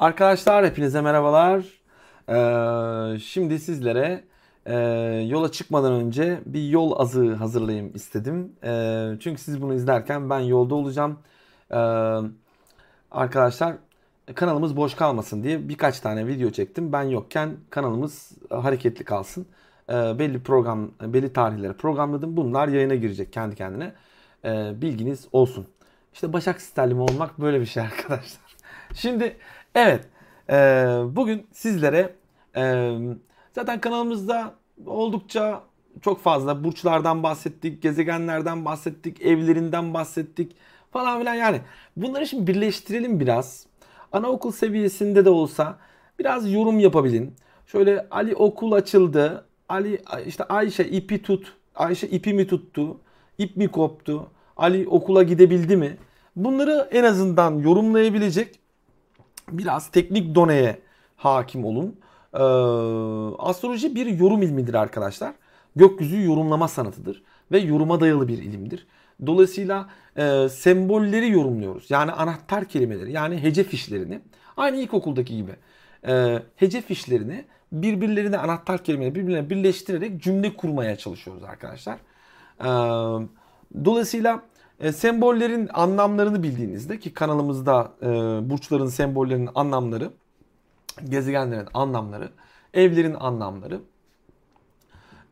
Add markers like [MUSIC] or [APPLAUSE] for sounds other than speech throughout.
Arkadaşlar hepinize merhabalar. Ee, şimdi sizlere e, yola çıkmadan önce bir yol azı hazırlayayım istedim. E, çünkü siz bunu izlerken ben yolda olacağım. E, arkadaşlar kanalımız boş kalmasın diye birkaç tane video çektim. Ben yokken kanalımız hareketli kalsın. E, belli program, belli tarihleri programladım. Bunlar yayına girecek kendi kendine. E, bilginiz olsun. İşte Başak Sterlimi olmak böyle bir şey arkadaşlar. [LAUGHS] Şimdi evet e, bugün sizlere e, zaten kanalımızda oldukça çok fazla burçlardan bahsettik, gezegenlerden bahsettik, evlerinden bahsettik falan filan yani. Bunları şimdi birleştirelim biraz. Anaokul seviyesinde de olsa biraz yorum yapabilin. Şöyle Ali okul açıldı. Ali işte Ayşe ipi tut. Ayşe ipi mi tuttu? İp mi koptu? Ali okula gidebildi mi? Bunları en azından yorumlayabilecek biraz teknik doneye hakim olun. Ee, astroloji bir yorum ilmidir arkadaşlar. Gökyüzü yorumlama sanatıdır ve yoruma dayalı bir ilimdir. Dolayısıyla e, sembolleri yorumluyoruz. Yani anahtar kelimeleri yani hece fişlerini aynı ilkokuldaki gibi e, hece fişlerini birbirlerine anahtar kelimeleri birbirine birleştirerek cümle kurmaya çalışıyoruz arkadaşlar. E, dolayısıyla e, sembollerin anlamlarını bildiğinizde ki kanalımızda e, burçların sembollerinin anlamları, gezegenlerin anlamları, evlerin anlamları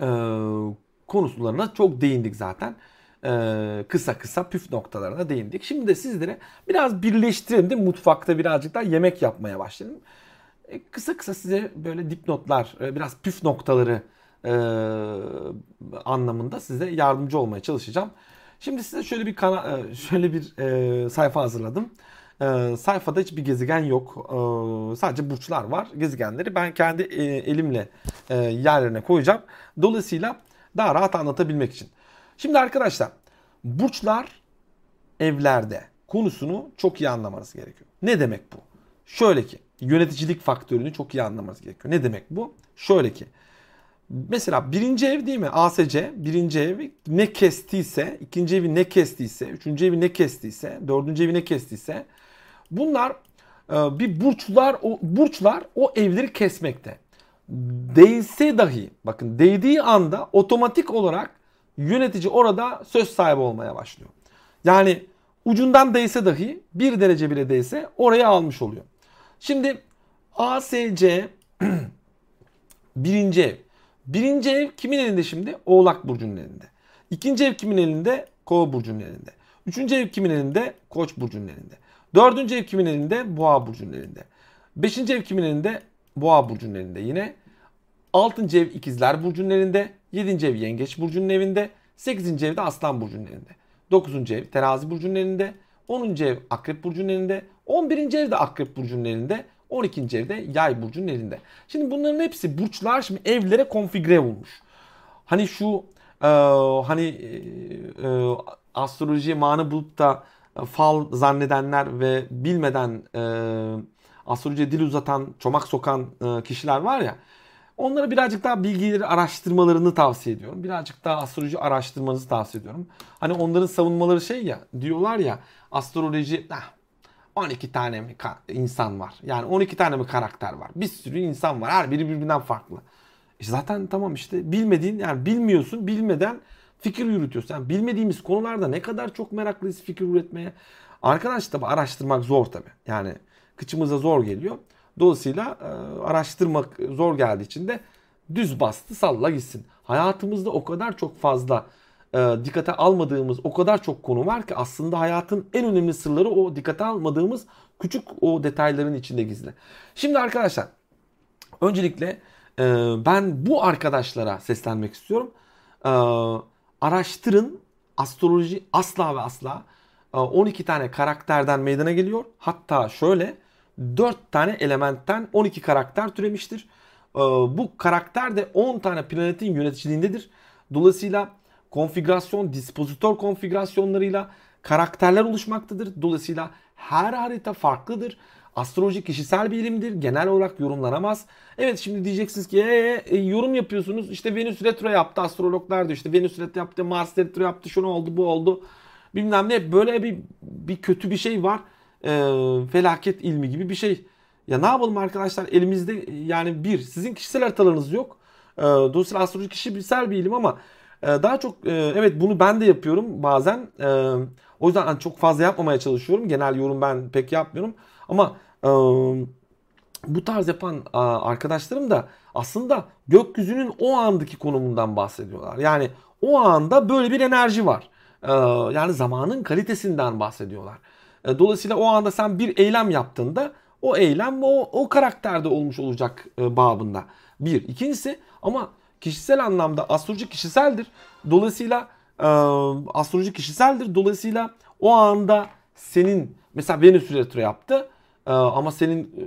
e, konularına çok değindik zaten. E, kısa kısa püf noktalarına değindik. Şimdi de sizlere biraz birleştirelim de mutfakta birazcık daha yemek yapmaya başlayalım. E, kısa kısa size böyle dipnotlar, e, biraz püf noktaları e, anlamında size yardımcı olmaya çalışacağım. Şimdi size şöyle bir kana e, şöyle bir e, sayfa hazırladım. E, sayfada hiçbir gezegen yok. E, sadece burçlar var. Gezegenleri ben kendi e, elimle e, yerlerine koyacağım. Dolayısıyla daha rahat anlatabilmek için. Şimdi arkadaşlar burçlar evlerde konusunu çok iyi anlamanız gerekiyor. Ne demek bu? Şöyle ki yöneticilik faktörünü çok iyi anlamanız gerekiyor. Ne demek bu? Şöyle ki Mesela birinci ev değil mi? ASC birinci evi ne kestiyse, ikinci evi ne kestiyse, üçüncü evi ne kestiyse, dördüncü evi ne kestiyse bunlar e, bir burçlar o burçlar o evleri kesmekte. Değse dahi bakın değdiği anda otomatik olarak yönetici orada söz sahibi olmaya başlıyor. Yani ucundan değse dahi bir derece bile değse oraya almış oluyor. Şimdi ASC [CLEARS THROAT] birinci ev Birinci ev kimin elinde şimdi? Oğlak Burcu'nun elinde. İkinci ev kimin elinde? Kova Burcu'nun elinde. Üçüncü ev kimin elinde? Koç Burcu'nun elinde. Dördüncü ev kimin elinde? Boğa Burcu'nun elinde. Beşinci ev kimin elinde? Boğa Burcu'nun elinde yine. Altıncı ev ikizler Burcu'nun elinde. Yedinci ev Yengeç Burcu'nun evinde. Sekizinci ev de Aslan Burcu'nun elinde. Dokuzuncu ev Terazi Burcu'nun elinde. Onuncu ev Akrep Burcu'nun elinde. On birinci ev de Akrep Burcu'nun elinde. 12. evde yay burcunun elinde. Şimdi bunların hepsi burçlar şimdi evlere konfigüre olmuş. Hani şu e, hani e, e, astroloji manı bulup da e, fal zannedenler ve bilmeden e, astrolojiye dil uzatan, çomak sokan e, kişiler var ya. Onlara birazcık daha bilgileri araştırmalarını tavsiye ediyorum. Birazcık daha astroloji araştırmanızı tavsiye ediyorum. Hani onların savunmaları şey ya diyorlar ya astroloji ah, 12 tane mi insan var? Yani 12 tane mi karakter var? Bir sürü insan var. Her biri birbirinden farklı. E zaten tamam işte bilmediğin yani bilmiyorsun bilmeden fikir yürütüyorsun. Yani bilmediğimiz konularda ne kadar çok meraklıyız fikir üretmeye. Arkadaş tabi araştırmak zor tabi. Yani kıçımıza zor geliyor. Dolayısıyla e, araştırmak zor geldiği için de düz bastı salla gitsin. Hayatımızda o kadar çok fazla e, dikkate almadığımız o kadar çok konu var ki aslında hayatın en önemli sırları o dikkate almadığımız küçük o detayların içinde gizli. Şimdi arkadaşlar öncelikle e, ben bu arkadaşlara seslenmek istiyorum. E, araştırın astroloji asla ve asla 12 tane karakterden meydana geliyor. Hatta şöyle 4 tane elementten 12 karakter türemiştir. Bu karakter de 10 tane planetin yöneticiliğindedir. Dolayısıyla konfigürasyon, dispozitör konfigürasyonlarıyla karakterler oluşmaktadır. Dolayısıyla her harita farklıdır. Astroloji kişisel bir ilimdir. Genel olarak yorumlanamaz. Evet şimdi diyeceksiniz ki ee, e, yorum yapıyorsunuz. İşte Venüs retro yaptı astrologlar diyor. İşte Venüs retro yaptı, Mars retro yaptı, şunu oldu, bu oldu. Bilmem ne böyle bir bir kötü bir şey var. E, felaket ilmi gibi bir şey. Ya ne yapalım arkadaşlar elimizde yani bir sizin kişisel haritalarınız yok. Ee, dolayısıyla astroloji kişisel bir ilim ama e, daha çok e, evet bunu ben de yapıyorum bazen. E, o yüzden hani çok fazla yapmamaya çalışıyorum. Genel yorum ben pek yapmıyorum. Ama e, bu tarz yapan arkadaşlarım da aslında gökyüzünün o andaki konumundan bahsediyorlar. Yani o anda böyle bir enerji var. Ee, yani zamanın kalitesinden bahsediyorlar. Ee, dolayısıyla o anda sen bir eylem yaptığında o eylem o, o karakterde olmuş olacak e, babında. Bir. İkincisi ama kişisel anlamda astroloji kişiseldir. Dolayısıyla e, astroloji kişiseldir. Dolayısıyla o anda senin mesela Venüs retro yaptı e, ama senin e,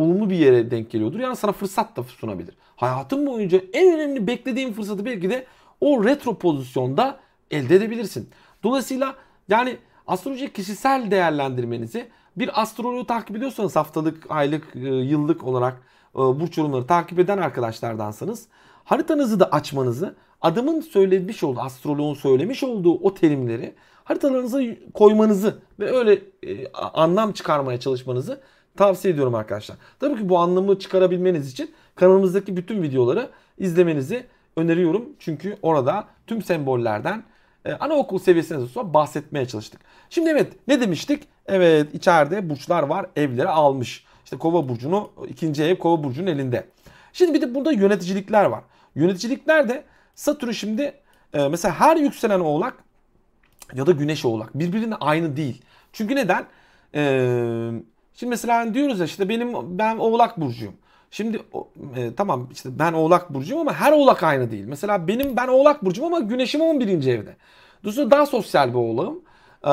olumlu bir yere denk geliyordur. Yani sana fırsat da sunabilir. Hayatın boyunca en önemli beklediğin fırsatı belki de o retro pozisyonda elde edebilirsin. Dolayısıyla yani astroloji kişisel değerlendirmenizi bir astroloğu takip ediyorsanız haftalık, aylık, e, yıllık olarak e, burç yorumları takip eden arkadaşlardansanız haritanızı da açmanızı adamın söylemiş olduğu, astroloğun söylemiş olduğu o terimleri haritalarınıza koymanızı ve öyle e, anlam çıkarmaya çalışmanızı tavsiye ediyorum arkadaşlar. Tabii ki bu anlamı çıkarabilmeniz için kanalımızdaki bütün videoları izlemenizi öneriyorum. Çünkü orada tüm sembollerden e, anaokul seviyesine sonra bahsetmeye çalıştık. Şimdi evet ne demiştik? Evet içeride burçlar var evleri almış. İşte kova burcunu ikinci ev kova burcunun elinde. Şimdi bir de burada yöneticilikler var. Yöneticilikler de Satürn şimdi e, mesela her yükselen oğlak ya da güneş oğlak birbirine aynı değil. Çünkü neden? Ee, şimdi mesela diyoruz ya işte benim ben oğlak burcuyum. Şimdi e, tamam işte ben Oğlak burcuyum ama her Oğlak aynı değil. Mesela benim ben Oğlak burcuyum ama Güneşim 11. evde. Dolayısıyla daha sosyal bir oğlağım. Ee,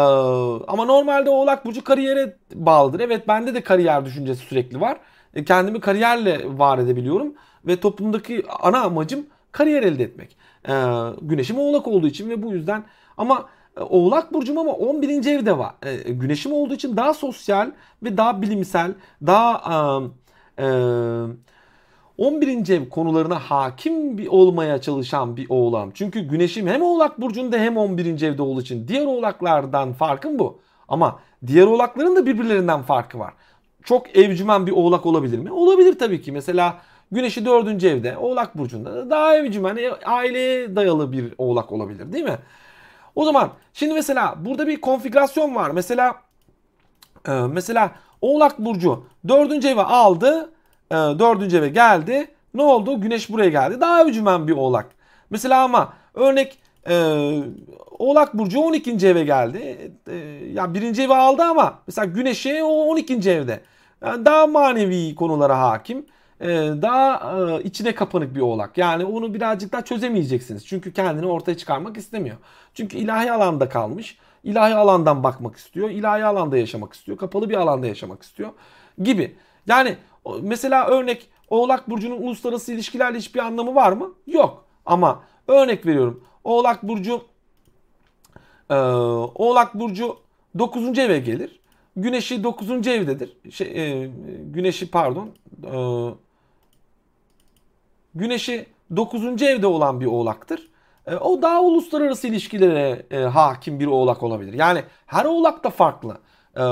ama normalde Oğlak burcu kariyere bağlıdır. Evet bende de kariyer düşüncesi sürekli var. E, kendimi kariyerle var edebiliyorum ve toplumdaki ana amacım kariyer elde etmek. Ee, güneşim Oğlak olduğu için ve bu yüzden ama e, Oğlak burcum ama 11. evde var. Ee, güneşim olduğu için daha sosyal ve daha bilimsel, daha e, 11. ev konularına hakim bir olmaya çalışan bir oğlağım. Çünkü güneşim hem oğlak burcunda hem 11. evde olduğu için diğer oğlaklardan farkım bu. Ama diğer oğlakların da birbirlerinden farkı var. Çok evcimen bir oğlak olabilir mi? Olabilir tabii ki. Mesela güneşi 4. evde oğlak burcunda daha evcimen e, aileye dayalı bir oğlak olabilir değil mi? O zaman şimdi mesela burada bir konfigürasyon var. Mesela e, mesela Oğlak Burcu 4. eve aldı. 4. E, eve geldi. Ne oldu? Güneş buraya geldi. Daha evcimen bir oğlak. Mesela ama örnek e, Oğlak Burcu 12. eve geldi. E, ya birinci evi aldı ama mesela Güneş'e o 12. evde. Yani daha manevi konulara hakim. E, daha e, içine kapanık bir oğlak. Yani onu birazcık daha çözemeyeceksiniz. Çünkü kendini ortaya çıkarmak istemiyor. Çünkü ilahi alanda kalmış ilahi alandan bakmak istiyor. ilahi alanda yaşamak istiyor. Kapalı bir alanda yaşamak istiyor gibi. Yani mesela örnek Oğlak Burcu'nun uluslararası ilişkilerle hiçbir anlamı var mı? Yok. Ama örnek veriyorum. Oğlak Burcu e, Oğlak Burcu 9. eve gelir. Güneşi 9. evdedir. Şey, e, güneşi pardon. E, güneşi 9. evde olan bir oğlaktır. E, o daha uluslararası ilişkilere e, hakim bir oğlak olabilir. Yani her oğlak da farklı. E,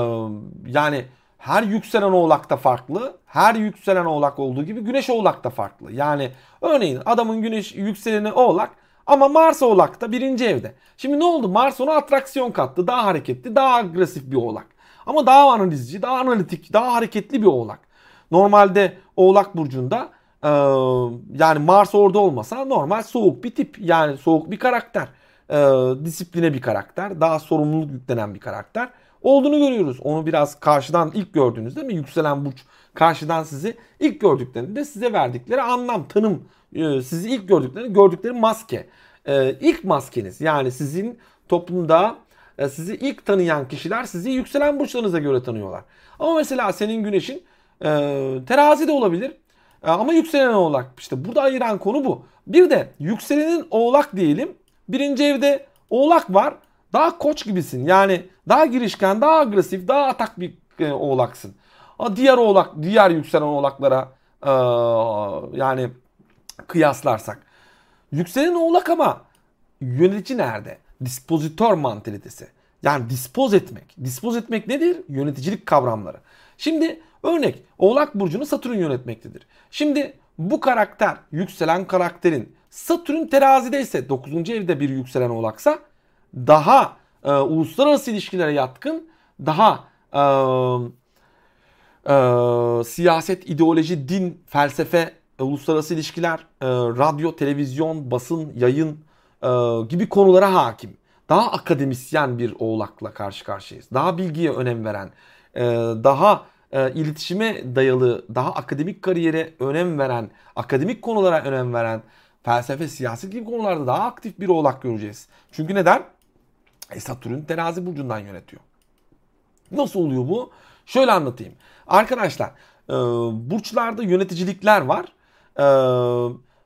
yani her yükselen oğlak da farklı. Her yükselen oğlak olduğu gibi güneş oğlak da farklı. Yani örneğin adamın güneş yükseleni oğlak ama Mars oğlak da birinci evde. Şimdi ne oldu? Mars ona atraksiyon kattı. Daha hareketli, daha agresif bir oğlak. Ama daha analizci, daha analitik, daha hareketli bir oğlak. Normalde oğlak burcunda ee, yani Mars orada olmasa normal soğuk bir tip. Yani soğuk bir karakter. Ee, disipline bir karakter. Daha sorumluluk yüklenen bir karakter. Olduğunu görüyoruz. Onu biraz karşıdan ilk gördüğünüzde mi yükselen burç karşıdan sizi ilk gördüklerinde size verdikleri anlam, tanım, e, sizi ilk gördüklerinde gördükleri maske. Ee, ilk maskeniz yani sizin toplumda e, sizi ilk tanıyan kişiler sizi yükselen burçlarınıza göre tanıyorlar. Ama mesela senin güneşin e, terazi de olabilir, ama yükselen oğlak. İşte burada ayıran konu bu. Bir de yükselenin oğlak diyelim. Birinci evde oğlak var. Daha koç gibisin. Yani daha girişken, daha agresif, daha atak bir e, oğlaksın. Diğer oğlak, diğer yükselen oğlaklara e, yani kıyaslarsak. Yükselen oğlak ama yönetici nerede? Dispozitör mantalitesi. Yani dispoz etmek. Dispoz etmek nedir? Yöneticilik kavramları. Şimdi örnek Oğlak Burcu'nu Satürn yönetmektedir. Şimdi bu karakter yükselen karakterin Satürn terazide ise 9. evde bir yükselen oğlaksa daha e, uluslararası ilişkilere yatkın, daha e, e, siyaset, ideoloji, din, felsefe, e, uluslararası ilişkiler, e, radyo, televizyon, basın, yayın e, gibi konulara hakim. Daha akademisyen bir oğlakla karşı karşıyayız. Daha bilgiye önem veren, daha e, iletişime dayalı, daha akademik kariyere önem veren, akademik konulara önem veren, felsefe, siyaset gibi konularda daha aktif bir oğlak göreceğiz. Çünkü neden? E, Satürn terazi burcundan yönetiyor. Nasıl oluyor bu? Şöyle anlatayım. Arkadaşlar e, burçlarda yöneticilikler var. E,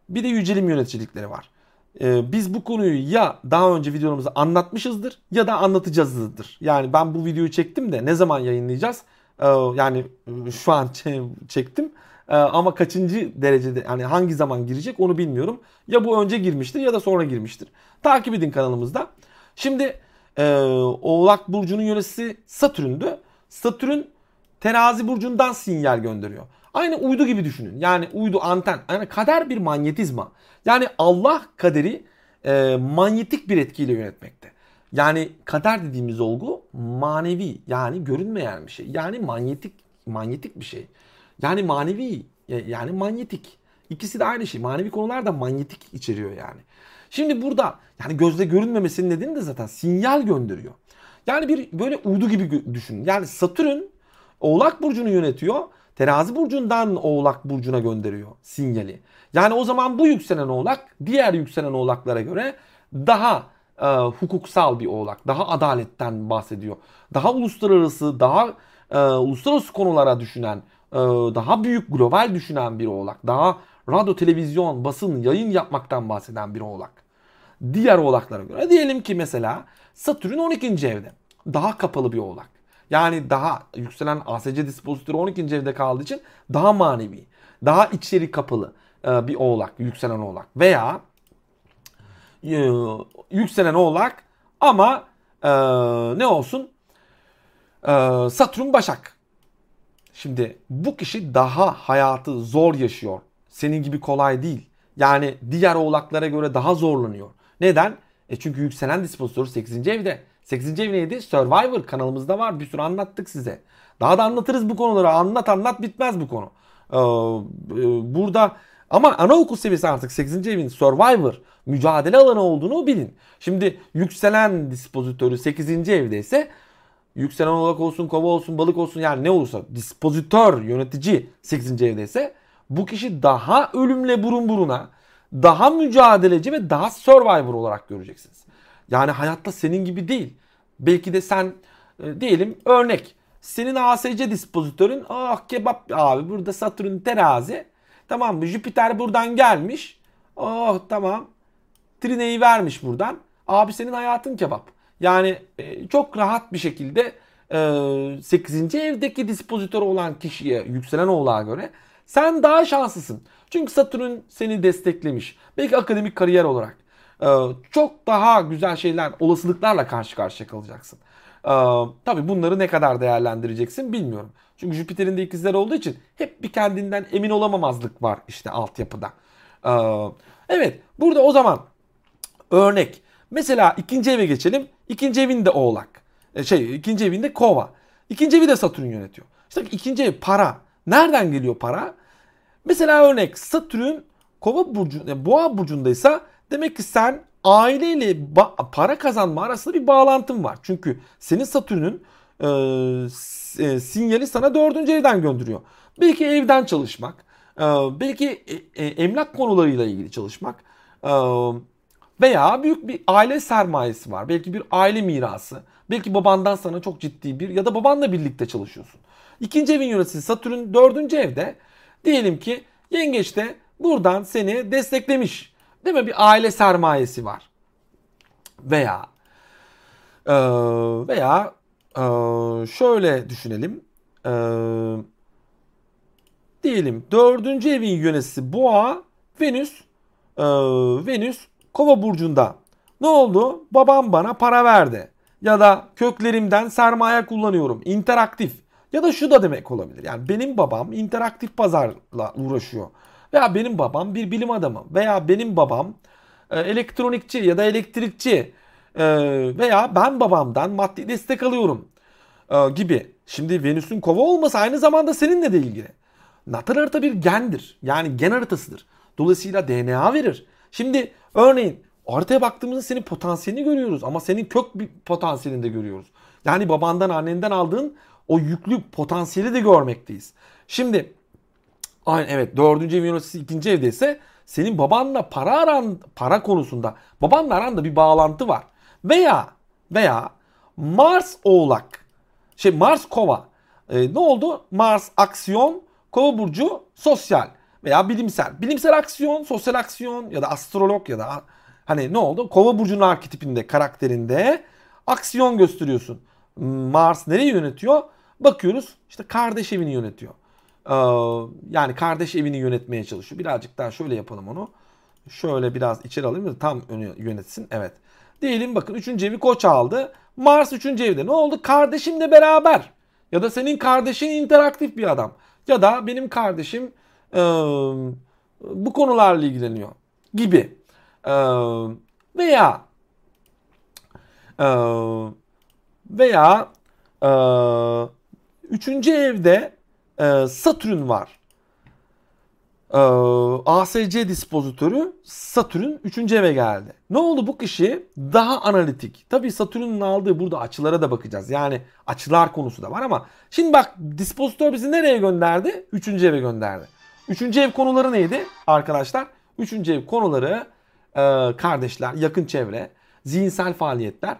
bir de yücelim yöneticilikleri var. E, biz bu konuyu ya daha önce videolarımızda anlatmışızdır ya da anlatacağızdır. Yani ben bu videoyu çektim de ne zaman yayınlayacağız? E, yani şu an çektim. E, ama kaçıncı derecede yani hangi zaman girecek onu bilmiyorum. Ya bu önce girmiştir ya da sonra girmiştir. Takip edin kanalımızda. Şimdi e, Oğlak Burcu'nun yöneticisi Satürn'dü. Satürn terazi burcundan sinyal gönderiyor. Aynı uydu gibi düşünün. Yani uydu anten. Yani kader bir manyetizma. Yani Allah kaderi e, manyetik bir etkiyle yönetmekte. Yani kader dediğimiz olgu manevi yani görünmeyen bir şey. Yani manyetik manyetik bir şey. Yani manevi yani manyetik. İkisi de aynı şey. Manevi konular da manyetik içeriyor yani. Şimdi burada yani gözle görünmemesinin nedeni de zaten sinyal gönderiyor. Yani bir böyle uydu gibi düşünün. Yani Satürn Oğlak Burcu'nu yönetiyor. Terazi Burcu'ndan Oğlak Burcu'na gönderiyor sinyali. Yani o zaman bu yükselen Oğlak diğer yükselen Oğlaklara göre daha e, hukuksal bir Oğlak. Daha adaletten bahsediyor. Daha uluslararası, daha e, uluslararası konulara düşünen, e, daha büyük global düşünen bir Oğlak. Daha radyo, televizyon, basın, yayın yapmaktan bahseden bir Oğlak. Diğer Oğlaklara göre diyelim ki mesela Satürn 12. evde. Daha kapalı bir Oğlak. Yani daha yükselen ASC dispozitörü 12. evde kaldığı için daha manevi, daha içeri kapalı e, bir oğlak, yükselen oğlak. Veya e, yükselen oğlak ama e, ne olsun? Satürn Başak. Şimdi bu kişi daha hayatı zor yaşıyor. Senin gibi kolay değil. Yani diğer oğlaklara göre daha zorlanıyor. Neden? E çünkü yükselen dispozitörü 8. evde. 8. ev neydi? Survivor kanalımızda var. Bir sürü anlattık size. Daha da anlatırız bu konuları. Anlat anlat bitmez bu konu. Ee, e, burada ama anaokul seviyesi artık 8. evin Survivor mücadele alanı olduğunu bilin. Şimdi yükselen dispozitörü 8. evde ise yükselen oğlak olsun, kova olsun, balık olsun yani ne olursa dispozitör, yönetici 8. evde ise bu kişi daha ölümle burun buruna, daha mücadeleci ve daha survivor olarak göreceksiniz. Yani hayatta senin gibi değil. Belki de sen e, diyelim örnek. Senin ASC dispozitörün ah kebap abi burada Satürn terazi. Tamam mı? Jüpiter buradan gelmiş. Oh tamam. Trineyi vermiş buradan. Abi senin hayatın kebap. Yani e, çok rahat bir şekilde e, 8. evdeki dispozitör olan kişiye yükselen oğlağa göre sen daha şanslısın. Çünkü Satürn seni desteklemiş. Belki akademik kariyer olarak. Ee, çok daha güzel şeyler, olasılıklarla karşı karşıya kalacaksın. Ee, tabii bunları ne kadar değerlendireceksin bilmiyorum. Çünkü Jüpiter'in de ikizler olduğu için hep bir kendinden emin olamamazlık var işte altyapıda. Ee, evet burada o zaman örnek. Mesela ikinci eve geçelim. İkinci evinde oğlak. Şey ikinci evinde kova. İkinci evi de Satürn yönetiyor. İşte ikinci ev para. Nereden geliyor para? Mesela örnek Satürn kova burcu, boğa burcundaysa Demek ki sen aileyle para kazanma arasında bir bağlantın var. Çünkü senin Satürn'ün e, e, sinyali sana dördüncü evden gönderiyor. Belki evden çalışmak, e, belki e, e, emlak konularıyla ilgili çalışmak e, veya büyük bir aile sermayesi var. Belki bir aile mirası. Belki babandan sana çok ciddi bir ya da babanla birlikte çalışıyorsun. İkinci evin yöneticisi Satürn dördüncü evde. Diyelim ki yengeçte buradan seni desteklemiş. Değil mi? Bir aile sermayesi var. Veya e, veya e, şöyle düşünelim. E, diyelim dördüncü evin yöneticisi Boğa, Venüs, e, Venüs Kova burcunda. Ne oldu? Babam bana para verdi. Ya da köklerimden sermaye kullanıyorum. interaktif. Ya da şu da demek olabilir. Yani benim babam interaktif pazarla uğraşıyor. Veya benim babam bir bilim adamı. Veya benim babam e, elektronikçi ya da elektrikçi. E, veya ben babamdan maddi destek alıyorum e, gibi. Şimdi Venüs'ün kova olması aynı zamanda seninle de ilgili. Natal harita bir gendir. Yani gen haritasıdır. Dolayısıyla DNA verir. Şimdi örneğin haritaya baktığımızda senin potansiyelini görüyoruz ama senin kök bir potansiyelini de görüyoruz. Yani babandan annenden aldığın o yüklü potansiyeli de görmekteyiz. Şimdi aynı evet dördüncü ev yöneticisi ikinci evde ise senin babanla para aran para konusunda babanla aranda bir bağlantı var. Veya veya Mars Oğlak şey Mars Kova e, ne oldu? Mars aksiyon Kova burcu sosyal veya bilimsel. Bilimsel aksiyon, sosyal aksiyon ya da astrolog ya da hani ne oldu? Kova burcunun arketipinde, karakterinde aksiyon gösteriyorsun. Mars nereyi yönetiyor? Bakıyoruz işte kardeş evini yönetiyor. Ee, yani kardeş evini yönetmeye çalışıyor. Birazcık daha şöyle yapalım onu. Şöyle biraz içeri alayım da tam yönetsin. Evet. Diyelim bakın 3. evi koç aldı. Mars 3. evde. Ne oldu? Kardeşimle beraber. Ya da senin kardeşin interaktif bir adam. Ya da benim kardeşim e, bu konularla ilgileniyor gibi. E, veya e, veya e, üçüncü evde e, Satürn var. E, ASC dispozitörü Satürn 3. eve geldi. Ne oldu bu kişi? Daha analitik. Tabii Satürn'ün aldığı burada açılara da bakacağız. Yani açılar konusu da var ama şimdi bak dispozitör bizi nereye gönderdi? 3. eve gönderdi. 3. ev konuları neydi arkadaşlar? 3. ev konuları e, kardeşler, yakın çevre, zihinsel faaliyetler.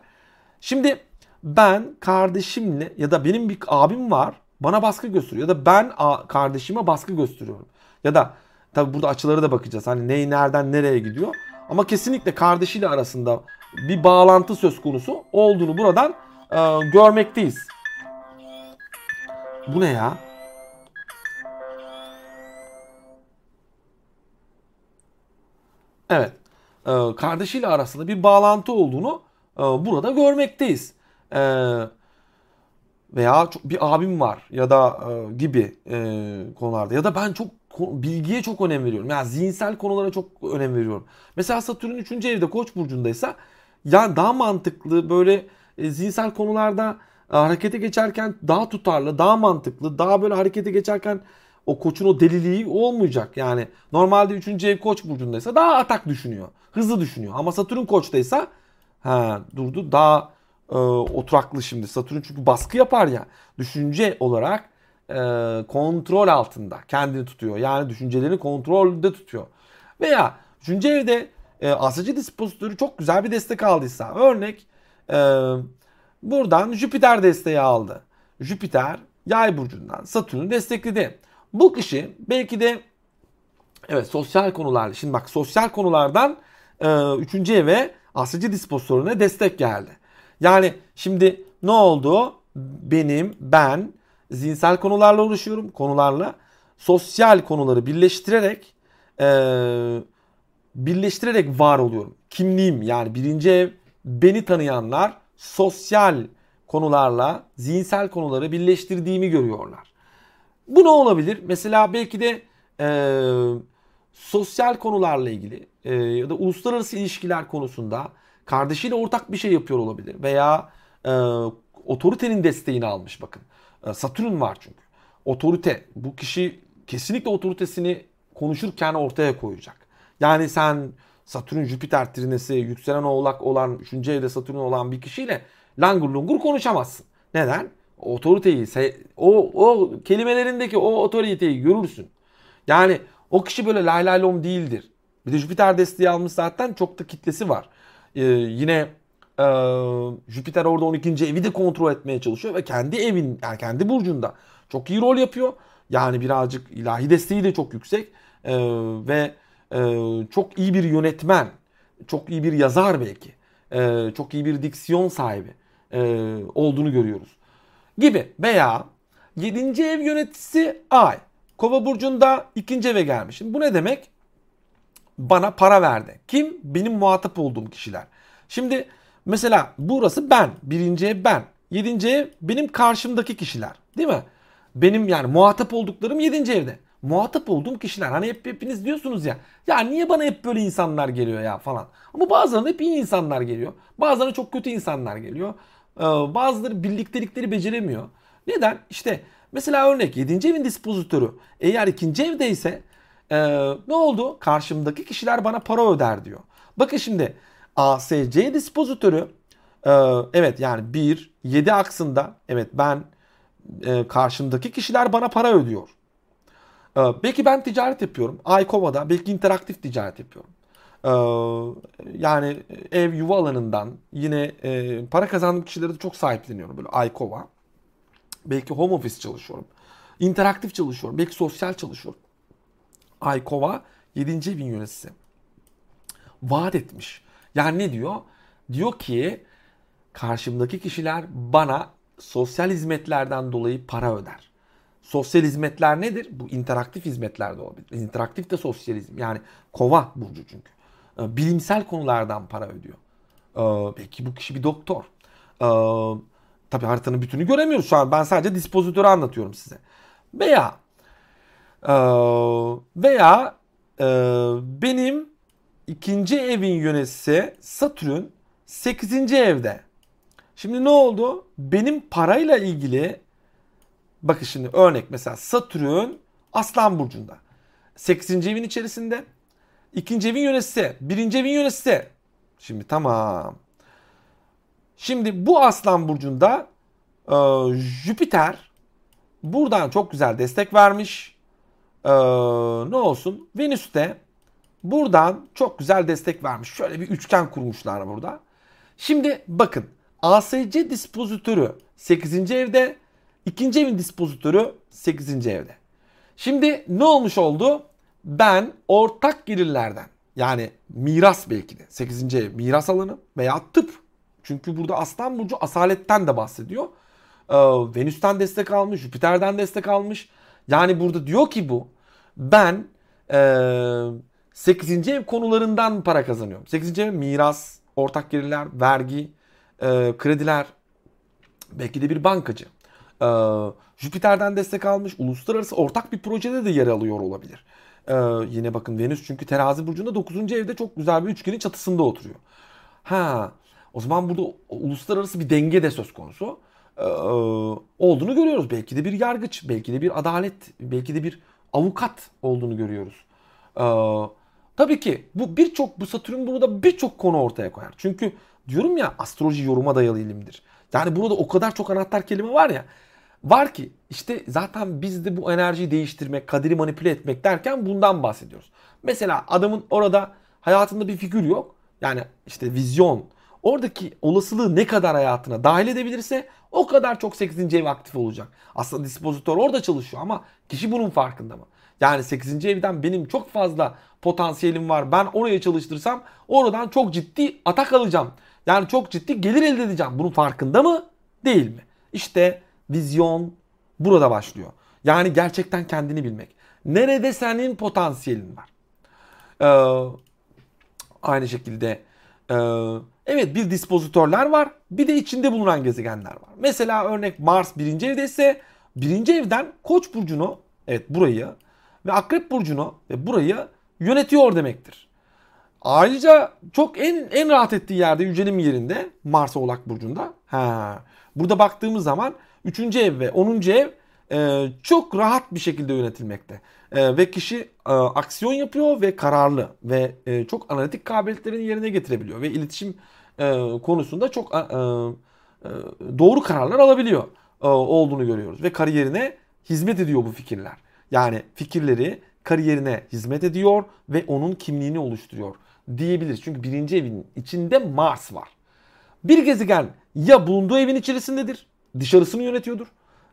Şimdi ben kardeşimle ya da benim bir abim var bana baskı gösteriyor ya da ben kardeşime baskı gösteriyorum. Ya da tabi burada açıları da bakacağız. Hani ney nereden nereye gidiyor. Ama kesinlikle kardeşiyle arasında bir bağlantı söz konusu olduğunu buradan e, görmekteyiz. Bu ne ya? Evet. E, kardeşiyle arasında bir bağlantı olduğunu e, burada görmekteyiz. E, veya çok, bir abim var ya da e, gibi e, konularda ya da ben çok bilgiye çok önem veriyorum. Yani zihinsel konulara çok önem veriyorum. Mesela Satürn 3. evde Koç burcundaysa yani daha mantıklı böyle e, zihinsel konularda e, harekete geçerken daha tutarlı, daha mantıklı, daha böyle harekete geçerken o koçun o deliliği olmayacak. Yani normalde 3. ev Koç burcundaysa daha atak düşünüyor. Hızlı düşünüyor. Ama Satürn Koç'taysa ha durdu daha e, oturaklı şimdi. Satürn çünkü baskı yapar ya. Düşünce olarak e, kontrol altında kendini tutuyor. Yani düşüncelerini kontrolde tutuyor. Veya üçüncü evde e, asıcı dispozitörü çok güzel bir destek aldıysa. Örnek e, buradan Jüpiter desteği aldı. Jüpiter yay burcundan Satürn'ü destekledi. Bu kişi belki de evet sosyal konularla şimdi bak sosyal konulardan e, üçüncü eve asıcı dispozitörüne destek geldi. Yani şimdi ne oldu? Benim, ben zihinsel konularla uğraşıyorum. Konularla. Sosyal konuları birleştirerek e, birleştirerek var oluyorum. Kimliğim yani birinci ev beni tanıyanlar sosyal konularla zihinsel konuları birleştirdiğimi görüyorlar. Bu ne olabilir? Mesela belki de e, sosyal konularla ilgili e, ya da uluslararası ilişkiler konusunda kardeşiyle ortak bir şey yapıyor olabilir. Veya e, otoritenin desteğini almış bakın. E, Satürn var çünkü. Otorite. Bu kişi kesinlikle otoritesini konuşurken ortaya koyacak. Yani sen Satürn Jüpiter trinesi yükselen oğlak olan 3. evde Satürn olan bir kişiyle langur lungur konuşamazsın. Neden? Otoriteyi, o, o kelimelerindeki o otoriteyi görürsün. Yani o kişi böyle lay lay lom değildir. Bir de Jüpiter desteği almış zaten çok da kitlesi var. Ee, yine e, Jüpiter orada 12. evi de kontrol etmeye çalışıyor ve kendi evin yani kendi burcunda çok iyi rol yapıyor. Yani birazcık ilahi desteği de çok yüksek e, ve e, çok iyi bir yönetmen, çok iyi bir yazar belki, e, çok iyi bir diksiyon sahibi e, olduğunu görüyoruz. Gibi veya 7. ev yöneticisi Ay. Kova burcunda ikinci eve gelmiş. Şimdi bu ne demek? Bana para verdi. Kim? Benim muhatap olduğum kişiler. Şimdi mesela burası ben. Birinci ev ben. Yedinci ev benim karşımdaki kişiler. Değil mi? Benim yani muhatap olduklarım 7. evde. Muhatap olduğum kişiler hani hep hepiniz diyorsunuz ya ya niye bana hep böyle insanlar geliyor ya falan. Ama bazılarına hep iyi insanlar geliyor. Bazılarına çok kötü insanlar geliyor. Ee, bazıları birliktelikleri beceremiyor. Neden? İşte mesela örnek 7. evin dispozitörü eğer 2. evdeyse e, ne oldu? Karşımdaki kişiler bana para öder diyor. Bakın şimdi ASC dispozitörü e, evet yani 1 7 aksında evet ben e, karşımdaki kişiler bana para ödüyor. E, belki ben ticaret yapıyorum. Aykova'da belki interaktif ticaret yapıyorum. E, yani ev yuva alanından yine e, para kazandığım kişilere de çok sahipleniyorum. Böyle Aykova. Belki home office çalışıyorum. interaktif çalışıyorum. Belki sosyal çalışıyorum. Aykova 7. evin yöneticisi. Vaat etmiş. Yani ne diyor? Diyor ki karşımdaki kişiler bana sosyal hizmetlerden dolayı para öder. Sosyal hizmetler nedir? Bu interaktif hizmetler de olabilir. İnteraktif de sosyalizm. Yani kova burcu çünkü. Ee, bilimsel konulardan para ödüyor. Ee, belki bu kişi bir doktor. Ee, tabii haritanın bütünü göremiyoruz şu an. Ben sadece dispozitörü anlatıyorum size. Veya veya benim ikinci evin yöneticisi Satürn 8. evde. Şimdi ne oldu? Benim parayla ilgili bakın şimdi örnek mesela Satürn Aslan Burcu'nda. 8. evin içerisinde. ikinci evin yöneticisi. Birinci evin yöneticisi. Şimdi tamam. Şimdi bu Aslan Burcu'nda e, Jüpiter buradan çok güzel destek vermiş. E, ne olsun? Venüs de buradan çok güzel destek vermiş. Şöyle bir üçgen kurmuşlar burada. Şimdi bakın ASC dispozitörü 8. evde, 2. evin dispozitörü 8. evde. Şimdi ne olmuş oldu? Ben ortak gelirlerden yani miras belki de 8. ev miras alanı veya tıp. Çünkü burada Aslan Burcu asaletten de bahsediyor. Ee, Venüs'ten destek almış, Jüpiter'den destek almış. Yani burada diyor ki bu ben e, 8. ev konularından para kazanıyorum. 8. ev miras, ortak gelirler, vergi, e, krediler, belki de bir bankacı. E, Jüpiter'den destek almış, uluslararası ortak bir projede de yer alıyor olabilir. E, yine bakın Venüs çünkü terazi burcunda 9. evde çok güzel bir üçgenin çatısında oturuyor. Ha, o zaman burada uluslararası bir denge de söz konusu olduğunu görüyoruz. Belki de bir yargıç, belki de bir adalet, belki de bir avukat olduğunu görüyoruz. E, tabii ki bu birçok bu Satürn burada birçok konu ortaya koyar. Çünkü Diyorum ya astroloji yoruma dayalı ilimdir. Yani burada o kadar çok anahtar kelime var ya. Var ki işte zaten biz de bu enerjiyi değiştirmek, kaderi manipüle etmek derken bundan bahsediyoruz. Mesela adamın orada hayatında bir figür yok. Yani işte vizyon. Oradaki olasılığı ne kadar hayatına dahil edebilirse o kadar çok 8. ev aktif olacak. Aslında dispozitör orada çalışıyor ama kişi bunun farkında mı? Yani 8. evden benim çok fazla potansiyelim var. Ben oraya çalıştırsam oradan çok ciddi atak alacağım. Yani çok ciddi gelir elde edeceğim. Bunun farkında mı? Değil mi? İşte vizyon burada başlıyor. Yani gerçekten kendini bilmek. Nerede senin potansiyelin var? Ee, aynı şekilde e, evet bir dispozitörler var. Bir de içinde bulunan gezegenler var. Mesela örnek Mars birinci evde ise birinci evden Koç burcunu evet burayı ve Akrep burcunu ve burayı yönetiyor demektir. Ayrıca çok en en rahat ettiği yerde yücelim yerinde Mars Oğlak Burcu'nda. Ha. Burada baktığımız zaman 3. ev ve 10. ev e, çok rahat bir şekilde yönetilmekte. E, ve kişi e, aksiyon yapıyor ve kararlı ve e, çok analitik kabiliyetlerini yerine getirebiliyor. Ve iletişim e, konusunda çok e, e, doğru kararlar alabiliyor e, olduğunu görüyoruz. Ve kariyerine hizmet ediyor bu fikirler. Yani fikirleri kariyerine hizmet ediyor ve onun kimliğini oluşturuyor diyebiliriz. Çünkü birinci evin içinde Mars var. Bir gezegen ya bulunduğu evin içerisindedir, dışarısını yönetiyordur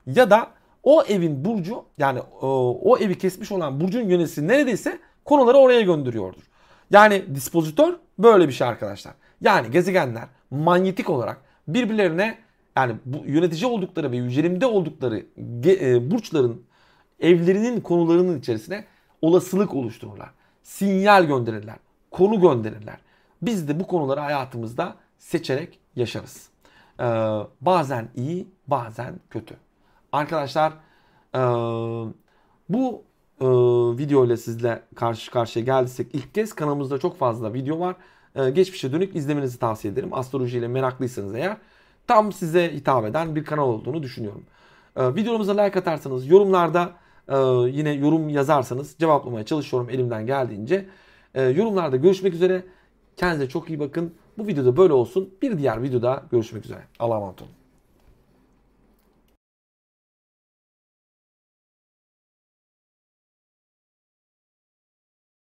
ya da o evin burcu yani o, o evi kesmiş olan burcun yöneticisi neredeyse konuları oraya gönderiyordur. Yani dispozitör böyle bir şey arkadaşlar. Yani gezegenler manyetik olarak birbirlerine yani bu yönetici oldukları ve yücelimde oldukları e, burçların evlerinin konularının içerisine olasılık oluştururlar. Sinyal gönderirler konu gönderirler. Biz de bu konuları hayatımızda seçerek yaşarız. Ee, bazen iyi, bazen kötü. Arkadaşlar Ee, bu e, video ile sizle karşı karşıya geldiysek ilk kez kanalımızda çok fazla video var. Ee, geçmişe dönük izlemenizi tavsiye ederim. Astrolojiyle meraklıysanız eğer tam size hitap eden bir kanal olduğunu düşünüyorum. Ee, videomuza like atarsanız, yorumlarda e, yine yorum yazarsanız cevaplamaya çalışıyorum elimden geldiğince. Ee, yorumlarda görüşmek üzere. Kendinize çok iyi bakın. Bu videoda böyle olsun. Bir diğer videoda görüşmek üzere. Allah'a emanet olun.